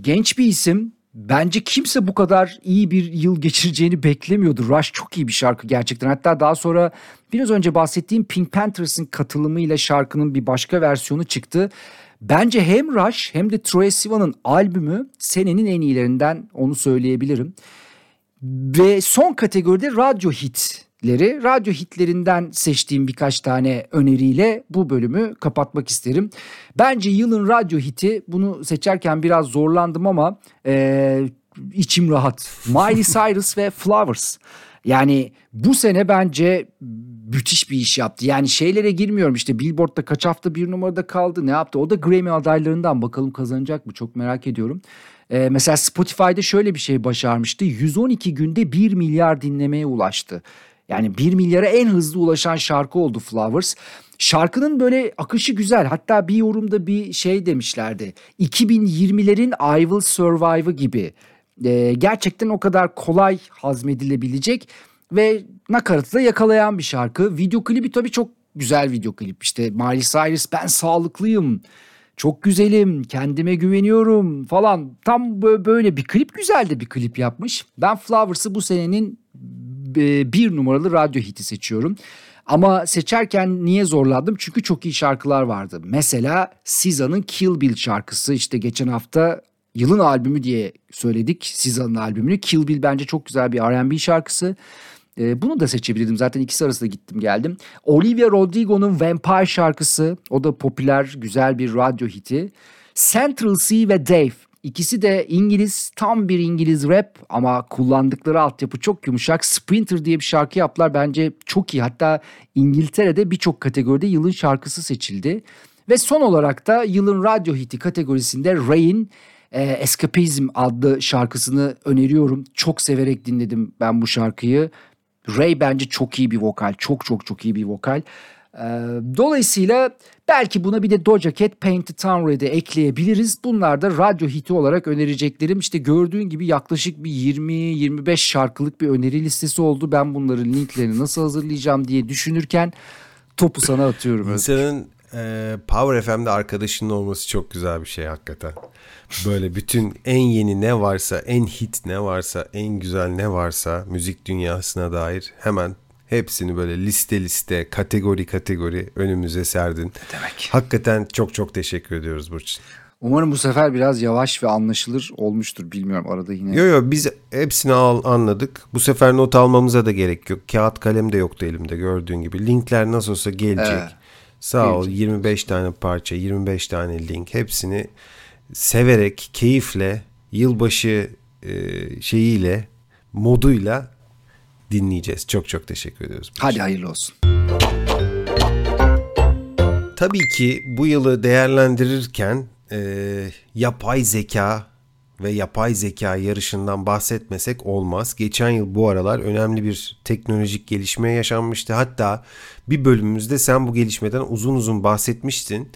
genç bir isim Bence kimse bu kadar iyi bir yıl geçireceğini beklemiyordu. Rush çok iyi bir şarkı gerçekten. Hatta daha sonra biraz önce bahsettiğim Pink Panthers'ın katılımıyla şarkının bir başka versiyonu çıktı. Bence hem Rush hem de Troye Sivan'ın albümü senenin en iyilerinden onu söyleyebilirim. Ve son kategoride radyo hit hitleri, radyo hitlerinden seçtiğim birkaç tane öneriyle bu bölümü kapatmak isterim. Bence yılın radyo hiti bunu seçerken biraz zorlandım ama e, içim rahat. Miley (laughs) Cyrus ve Flowers. Yani bu sene bence müthiş bir iş yaptı. Yani şeylere girmiyorum işte Billboard'da kaç hafta bir numarada kaldı ne yaptı? O da Grammy adaylarından bakalım kazanacak mı çok merak ediyorum. Ee, mesela Spotify'da şöyle bir şey başarmıştı. 112 günde 1 milyar dinlemeye ulaştı. Yani 1 milyara en hızlı ulaşan şarkı oldu Flowers. Şarkının böyle akışı güzel. Hatta bir yorumda bir şey demişlerdi. 2020'lerin I Will Survive'ı gibi. Ee, gerçekten o kadar kolay hazmedilebilecek ve nakaratı da yakalayan bir şarkı. Video klibi tabii çok güzel video klip. İşte Miley Cyrus ben sağlıklıyım, çok güzelim, kendime güveniyorum falan. Tam böyle bir klip güzel de bir klip yapmış. Ben Flowers'ı bu senenin bir numaralı radyo hiti seçiyorum. Ama seçerken niye zorlandım? Çünkü çok iyi şarkılar vardı. Mesela SZA'nın Kill Bill şarkısı işte geçen hafta yılın albümü diye söyledik SZA'nın albümünü. Kill Bill bence çok güzel bir R&B şarkısı. Ee, bunu da seçebilirdim. Zaten ikisi arasında gittim geldim. Olivia Rodrigo'nun Vampire şarkısı. O da popüler, güzel bir radyo hiti. Central C ve Dave. İkisi de İngiliz, tam bir İngiliz rap ama kullandıkları altyapı çok yumuşak. Sprinter diye bir şarkı yaptılar. Bence çok iyi. Hatta İngiltere'de birçok kategoride yılın şarkısı seçildi. Ve son olarak da yılın radyo hiti kategorisinde Rain e, Escapism adlı şarkısını öneriyorum. Çok severek dinledim ben bu şarkıyı. Ray bence çok iyi bir vokal. Çok çok çok iyi bir vokal. Dolayısıyla belki buna bir de Doja Cat Paint the Town Red'i ekleyebiliriz. Bunlar da radyo hiti olarak önereceklerim. İşte gördüğün gibi yaklaşık bir 20-25 şarkılık bir öneri listesi oldu. Ben bunların linklerini nasıl hazırlayacağım diye düşünürken topu sana atıyorum. İnsanın e, Power FM'de arkadaşının olması çok güzel bir şey hakikaten. Böyle bütün en yeni ne varsa, en hit ne varsa, en güzel ne varsa müzik dünyasına dair hemen hepsini böyle liste liste, kategori kategori önümüze serdin. demek? Hakikaten çok çok teşekkür ediyoruz Burçin. Umarım bu sefer biraz yavaş ve anlaşılır olmuştur. Bilmiyorum arada yine. Yo yo biz hepsini al, anladık. Bu sefer not almamıza da gerek yok. Kağıt kalem de yoktu elimde gördüğün gibi. Linkler nasıl olsa gelecek. Evet. Sağ gelecek. ol 25 tane parça, 25 tane link hepsini severek, keyifle, yılbaşı e, şeyiyle, moduyla dinleyeceğiz. Çok çok teşekkür ediyoruz. Hadi hayırlı olsun. Tabii ki bu yılı değerlendirirken e, yapay zeka ve yapay zeka yarışından bahsetmesek olmaz. Geçen yıl bu aralar önemli bir teknolojik gelişme yaşanmıştı. Hatta bir bölümümüzde sen bu gelişmeden uzun uzun bahsetmiştin.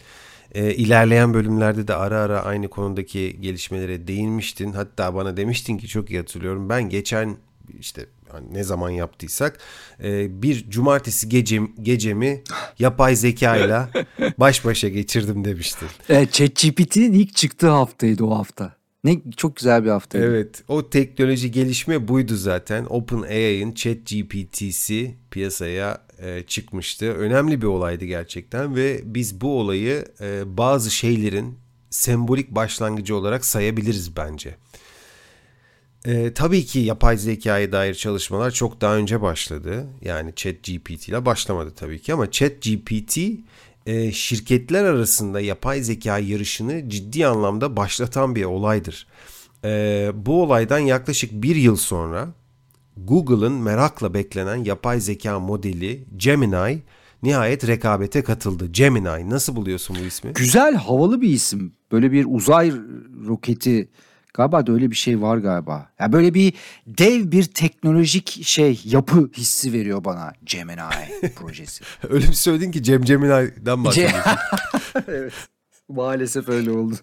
E, ilerleyen bölümlerde de ara ara aynı konudaki gelişmelere değinmiştin. Hatta bana demiştin ki çok iyi hatırlıyorum. Ben geçen işte hani ne zaman yaptıysak e, bir cumartesi gecem, gecemi yapay zekayla (laughs) baş başa geçirdim demiştin. Evet ChatGPT'nin ilk çıktığı haftaydı o hafta. Ne çok güzel bir haftaydı. Evet o teknoloji gelişme buydu zaten. OpenAI'ın ChatGPT'si piyasaya e, çıkmıştı. Önemli bir olaydı gerçekten ve biz bu olayı e, bazı şeylerin sembolik başlangıcı olarak sayabiliriz bence. E, tabii ki yapay zekaya dair çalışmalar çok daha önce başladı. Yani ChatGPT ile başlamadı tabii ki ama ChatGPT e, şirketler arasında yapay zeka yarışını ciddi anlamda başlatan bir olaydır. E, bu olaydan yaklaşık bir yıl sonra Google'ın merakla beklenen yapay zeka modeli Gemini nihayet rekabete katıldı. Gemini nasıl buluyorsun bu ismi? Güzel, havalı bir isim. Böyle bir uzay roketi Galiba da öyle bir şey var galiba. Ya yani böyle bir dev bir teknolojik şey yapı hissi veriyor bana Gemini (laughs) projesi. öyle bir söyledin ki Cem Gemini'den bahsediyorsun. (laughs) evet. Maalesef öyle oldu.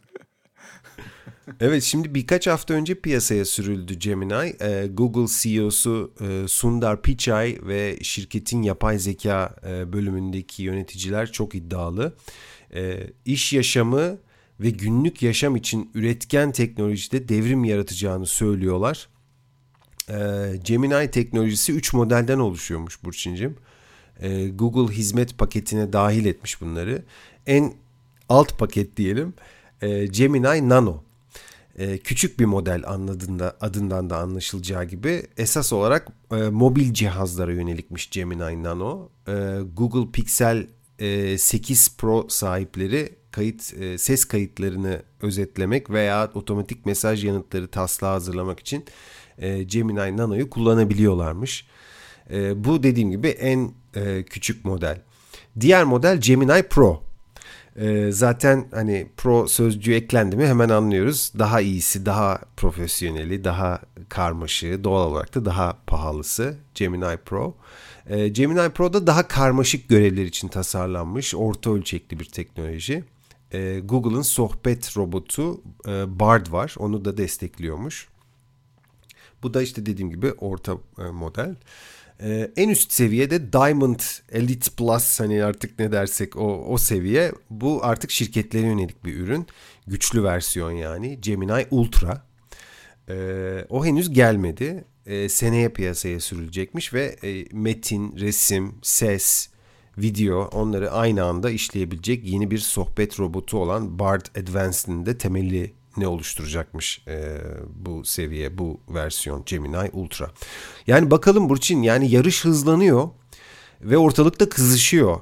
evet şimdi birkaç hafta önce piyasaya sürüldü Gemini. Ee, Google CEO'su e, Sundar Pichai ve şirketin yapay zeka e, bölümündeki yöneticiler çok iddialı. E, iş yaşamı ve günlük yaşam için üretken teknolojide devrim yaratacağını söylüyorlar. Ee, Gemini teknolojisi 3 modelden oluşuyormuş Burçin'cim. Ee, Google hizmet paketine dahil etmiş bunları. En alt paket diyelim e, Gemini Nano. E, küçük bir model anladığında adından da anlaşılacağı gibi esas olarak e, mobil cihazlara yönelikmiş Gemini Nano. E, Google Pixel e, 8 Pro sahipleri kayıt e, ses kayıtlarını özetlemek veya otomatik mesaj yanıtları taslağı hazırlamak için e, Gemini Nano'yu kullanabiliyorlarmış. E, bu dediğim gibi en e, küçük model. Diğer model Gemini Pro. E, zaten hani Pro sözcüğü eklendi mi hemen anlıyoruz. Daha iyisi, daha profesyoneli, daha karmaşığı, doğal olarak da daha pahalısı Gemini Pro. E, Gemini Pro'da daha karmaşık görevler için tasarlanmış orta ölçekli bir teknoloji e, Google'ın sohbet robotu e, Bard var. Onu da destekliyormuş. Bu da işte dediğim gibi orta e, model. E, en üst seviyede Diamond Elite Plus hani artık ne dersek o, o seviye. Bu artık şirketlere yönelik bir ürün. Güçlü versiyon yani. Gemini Ultra. E, o henüz gelmedi. e, seneye piyasaya sürülecekmiş ve e, metin, resim, ses, video onları aynı anda işleyebilecek yeni bir sohbet robotu olan Bard Advanced'in de temeli ne oluşturacakmış e, bu seviye, bu versiyon Gemini Ultra. Yani bakalım Burçin yani yarış hızlanıyor ve ortalıkta kızışıyor.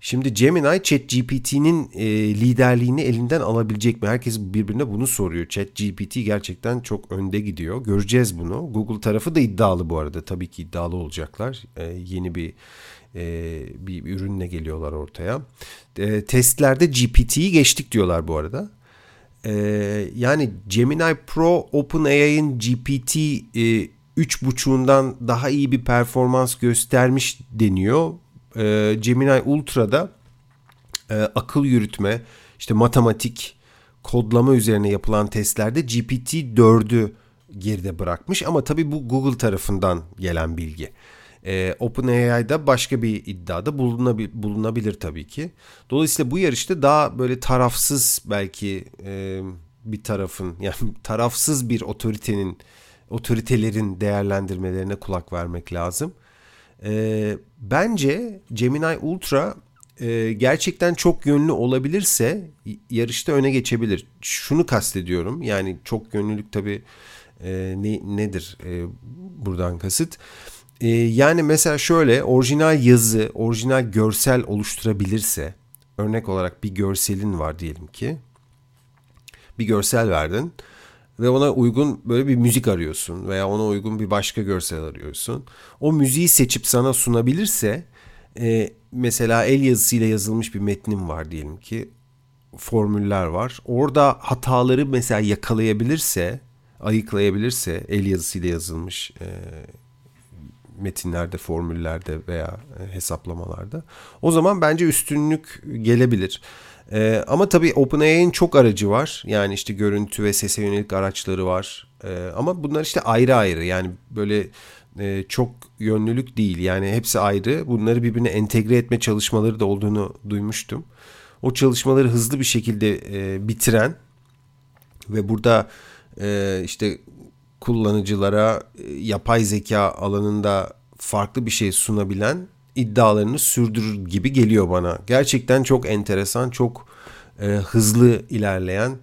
Şimdi Gemini ChatGPT'nin e, liderliğini elinden alabilecek mi? Herkes birbirine bunu soruyor. ChatGPT gerçekten çok önde gidiyor. Göreceğiz bunu. Google tarafı da iddialı bu arada. Tabii ki iddialı olacaklar. E, yeni bir e, bir ürünle geliyorlar ortaya. E, testlerde GPT'yi geçtik diyorlar bu arada. E, yani Gemini Pro OpenAI'ın GPT e, 3.5'undan daha iyi bir performans göstermiş deniyor. Gemini Ultra'da akıl yürütme, işte matematik, kodlama üzerine yapılan testlerde GPT 4'ü geride bırakmış ama tabii bu Google tarafından gelen bilgi. E, OpenAI'da başka bir iddiada bulunabil, bulunabilir tabii ki. Dolayısıyla bu yarışta daha böyle tarafsız belki e, bir tarafın (laughs) yani tarafsız bir otoritenin otoritelerin değerlendirmelerine kulak vermek lazım. E, bence Gemini Ultra e, gerçekten çok yönlü olabilirse yarışta öne geçebilir. Şunu kastediyorum yani çok yönlülük tabii e, ne, nedir e, buradan kasıt? E, yani mesela şöyle orijinal yazı, orijinal görsel oluşturabilirse örnek olarak bir görselin var diyelim ki bir görsel verdin ve ona uygun böyle bir müzik arıyorsun veya ona uygun bir başka görsel arıyorsun. O müziği seçip sana sunabilirse e, mesela el yazısıyla yazılmış bir metnin var diyelim ki formüller var. Orada hataları mesela yakalayabilirse, ayıklayabilirse el yazısıyla yazılmış e, metinlerde, formüllerde veya e, hesaplamalarda o zaman bence üstünlük gelebilir. Ee, ama tabii OpenAI'nin çok aracı var. Yani işte görüntü ve sese yönelik araçları var. Ee, ama bunlar işte ayrı ayrı. Yani böyle e, çok yönlülük değil. Yani hepsi ayrı. Bunları birbirine entegre etme çalışmaları da olduğunu duymuştum. O çalışmaları hızlı bir şekilde e, bitiren ve burada e, işte kullanıcılara e, yapay zeka alanında farklı bir şey sunabilen iddialarını sürdürür gibi geliyor bana. Gerçekten çok enteresan, çok e, hızlı ilerleyen,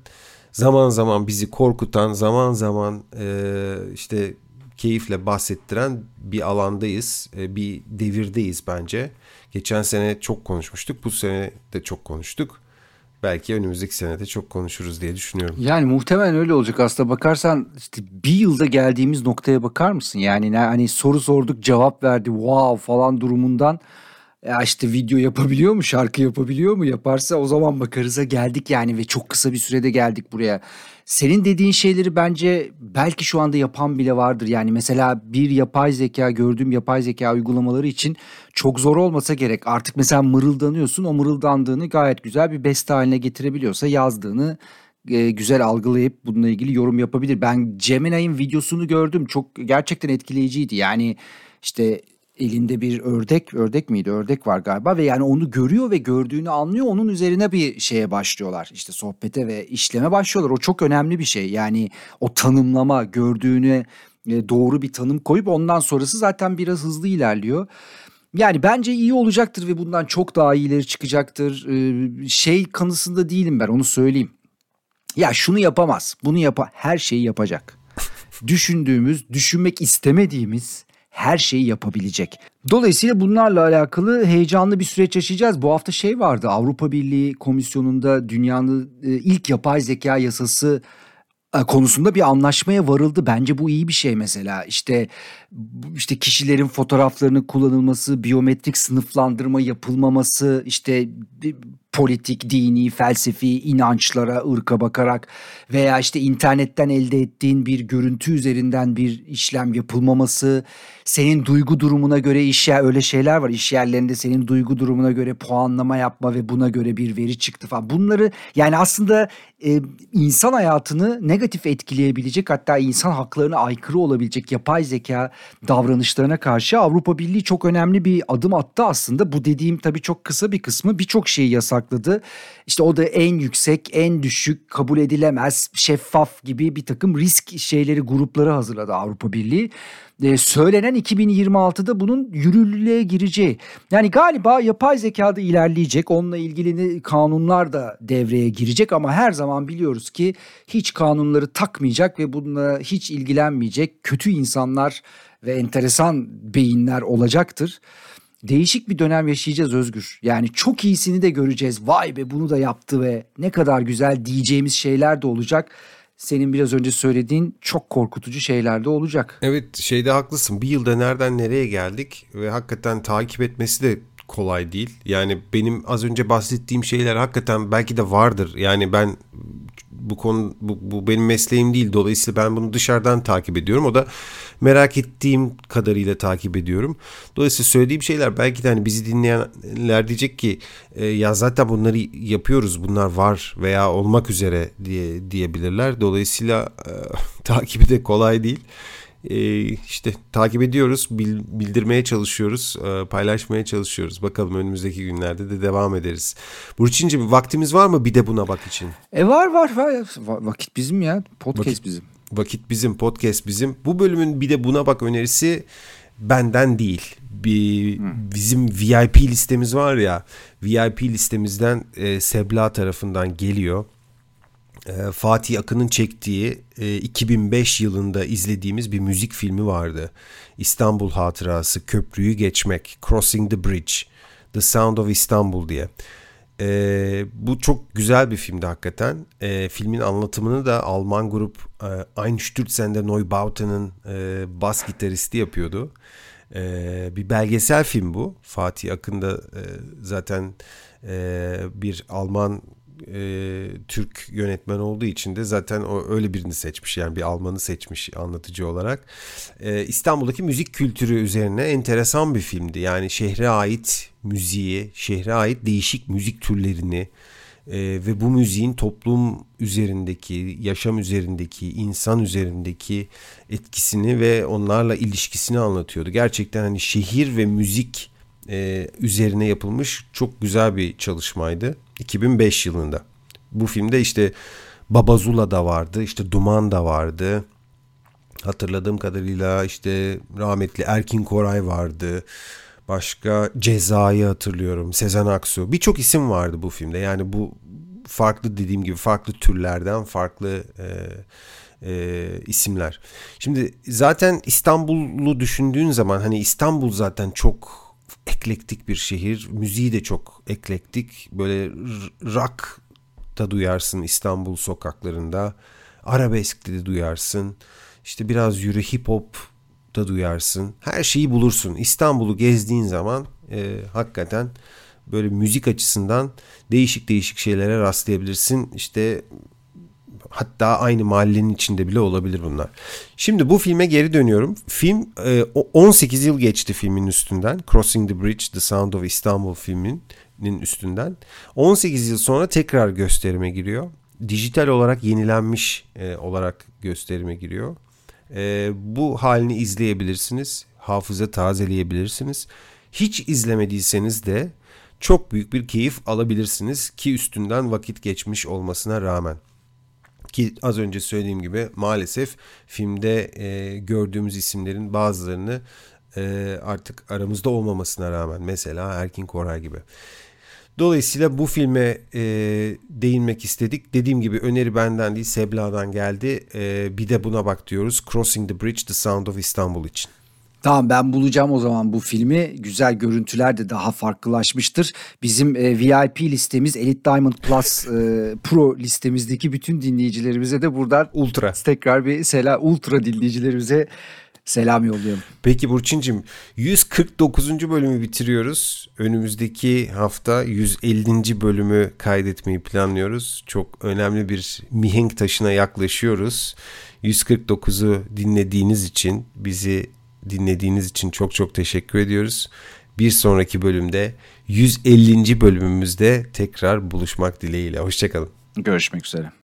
zaman zaman bizi korkutan, zaman zaman e, işte keyifle bahsettiren bir alandayız, e, bir devirdeyiz bence. Geçen sene çok konuşmuştuk, bu sene de çok konuştuk belki önümüzdeki senede çok konuşuruz diye düşünüyorum. Yani muhtemelen öyle olacak aslında bakarsan işte bir yılda geldiğimiz noktaya bakar mısın? Yani hani soru sorduk cevap verdi wow falan durumundan ya işte video yapabiliyor mu şarkı yapabiliyor mu yaparsa o zaman bakarıza geldik yani ve çok kısa bir sürede geldik buraya. Senin dediğin şeyleri bence belki şu anda yapan bile vardır. Yani mesela bir yapay zeka gördüğüm yapay zeka uygulamaları için çok zor olmasa gerek. Artık mesela mırıldanıyorsun o mırıldandığını gayet güzel bir beste haline getirebiliyorsa yazdığını e, güzel algılayıp bununla ilgili yorum yapabilir. Ben Gemini'nin videosunu gördüm. Çok gerçekten etkileyiciydi. Yani işte elinde bir ördek, ördek miydi? Ördek var galiba ve yani onu görüyor ve gördüğünü anlıyor. Onun üzerine bir şeye başlıyorlar. İşte sohbete ve işleme başlıyorlar. O çok önemli bir şey. Yani o tanımlama, gördüğüne e, doğru bir tanım koyup ondan sonrası zaten biraz hızlı ilerliyor. Yani bence iyi olacaktır ve bundan çok daha iyileri çıkacaktır. E, şey kanısında değilim ben onu söyleyeyim. Ya şunu yapamaz, bunu yapa, her şeyi yapacak. Düşündüğümüz, düşünmek istemediğimiz her şeyi yapabilecek. Dolayısıyla bunlarla alakalı heyecanlı bir süreç yaşayacağız. Bu hafta şey vardı Avrupa Birliği Komisyonu'nda dünyanın e, ilk yapay zeka yasası e, konusunda bir anlaşmaya varıldı. Bence bu iyi bir şey mesela. İşte işte kişilerin fotoğraflarının kullanılması, biyometrik sınıflandırma yapılmaması, işte politik, dini, felsefi inançlara, ırka bakarak veya işte internetten elde ettiğin bir görüntü üzerinden bir işlem yapılmaması, senin duygu durumuna göre iş yer öyle şeyler var. İş yerlerinde senin duygu durumuna göre puanlama yapma ve buna göre bir veri çıktı falan. Bunları yani aslında e, insan hayatını negatif etkileyebilecek hatta insan haklarına aykırı olabilecek yapay zeka davranışlarına karşı Avrupa Birliği çok önemli bir adım attı aslında. Bu dediğim tabii çok kısa bir kısmı birçok şeyi yasak yasakladı. İşte o da en yüksek, en düşük, kabul edilemez, şeffaf gibi bir takım risk şeyleri, grupları hazırladı Avrupa Birliği. Ee, söylenen 2026'da bunun yürürlüğe gireceği. Yani galiba yapay zekada ilerleyecek. Onunla ilgili kanunlar da devreye girecek ama her zaman biliyoruz ki hiç kanunları takmayacak ve bununla hiç ilgilenmeyecek kötü insanlar ve enteresan beyinler olacaktır. Değişik bir dönem yaşayacağız Özgür. Yani çok iyisini de göreceğiz. Vay be bunu da yaptı ve ne kadar güzel diyeceğimiz şeyler de olacak senin biraz önce söylediğin çok korkutucu şeyler de olacak. Evet şeyde haklısın. Bir yılda nereden nereye geldik ve hakikaten takip etmesi de kolay değil. Yani benim az önce bahsettiğim şeyler hakikaten belki de vardır. Yani ben bu konu bu, bu benim mesleğim değil. Dolayısıyla ben bunu dışarıdan takip ediyorum. O da merak ettiğim kadarıyla takip ediyorum. Dolayısıyla söylediğim şeyler belki de hani bizi dinleyenler diyecek ki e, ya zaten bunları yapıyoruz. Bunlar var veya olmak üzere diye diyebilirler. Dolayısıyla e, (laughs) takibi de kolay değil e, işte takip ediyoruz, bil, bildirmeye çalışıyoruz, e, paylaşmaya çalışıyoruz. Bakalım önümüzdeki günlerde de devam ederiz. Burçinci vaktimiz var mı bir de buna bak için? E var var var. Vakit bizim ya. Podcast vakit, bizim. Vakit bizim, podcast bizim. Bu bölümün bir de buna bak önerisi benden değil. Bir, hmm. bizim VIP listemiz var ya. VIP listemizden e, Sebla tarafından geliyor. Ee, Fatih Akın'ın çektiği 2005 e, yılında izlediğimiz bir müzik filmi vardı. İstanbul Hatırası, Köprüyü Geçmek, Crossing the Bridge, The Sound of Istanbul diye. E, bu çok güzel bir filmdi hakikaten. E, filmin anlatımını da Alman grup e, Einstürzen Neubauten'ın e, bas gitaristi yapıyordu. Bir belgesel film bu. Fatih Akın da e, zaten e, bir Alman e, Türk yönetmen olduğu için de zaten o öyle birini seçmiş yani bir Almanı seçmiş anlatıcı olarak. E, İstanbul'daki müzik kültürü üzerine enteresan bir filmdi. Yani şehre ait müziği, şehre ait değişik müzik türlerini e, ve bu müziğin toplum üzerindeki, yaşam üzerindeki, insan üzerindeki etkisini ve onlarla ilişkisini anlatıyordu. Gerçekten hani şehir ve müzik e, üzerine yapılmış çok güzel bir çalışmaydı. 2005 yılında. Bu filmde işte Babazula da vardı, işte Duman da vardı. Hatırladığım kadarıyla işte rahmetli Erkin Koray vardı. Başka Ceza'yı hatırlıyorum. Sezen Aksu. Birçok isim vardı bu filmde. Yani bu farklı dediğim gibi farklı türlerden farklı e, e, isimler. Şimdi zaten İstanbul'u düşündüğün zaman hani İstanbul zaten çok eklektik bir şehir. Müziği de çok eklektik. Böyle rock da duyarsın İstanbul sokaklarında. Arabesk'te de duyarsın. İşte biraz yürü hip hop da duyarsın. Her şeyi bulursun. İstanbul'u gezdiğin zaman e, hakikaten böyle müzik açısından değişik değişik şeylere rastlayabilirsin. İşte Hatta aynı mahallenin içinde bile olabilir bunlar. Şimdi bu filme geri dönüyorum. Film 18 e, yıl geçti filmin üstünden. Crossing the Bridge, The Sound of Istanbul filminin üstünden. 18 yıl sonra tekrar gösterime giriyor. Dijital olarak yenilenmiş e, olarak gösterime giriyor. E, bu halini izleyebilirsiniz. Hafıza tazeleyebilirsiniz. Hiç izlemediyseniz de çok büyük bir keyif alabilirsiniz ki üstünden vakit geçmiş olmasına rağmen. Ki az önce söylediğim gibi maalesef filmde e, gördüğümüz isimlerin bazılarını e, artık aramızda olmamasına rağmen mesela Erkin Koray gibi. Dolayısıyla bu filme e, değinmek istedik. Dediğim gibi öneri benden değil Sebla'dan geldi. E, bir de buna bak diyoruz. Crossing the Bridge, The Sound of Istanbul için. Tamam ben bulacağım o zaman bu filmi. Güzel görüntüler de daha farklılaşmıştır. Bizim e, VIP listemiz Elite Diamond Plus e, Pro listemizdeki bütün dinleyicilerimize de buradan Ultra tekrar bir selam Ultra dinleyicilerimize selam yolluyorum. Peki Burçin'cim 149. bölümü bitiriyoruz. Önümüzdeki hafta 150. bölümü kaydetmeyi planlıyoruz. Çok önemli bir mihenk taşına yaklaşıyoruz. 149'u dinlediğiniz için bizi dinlediğiniz için çok çok teşekkür ediyoruz. Bir sonraki bölümde 150. bölümümüzde tekrar buluşmak dileğiyle. Hoşçakalın. Görüşmek üzere.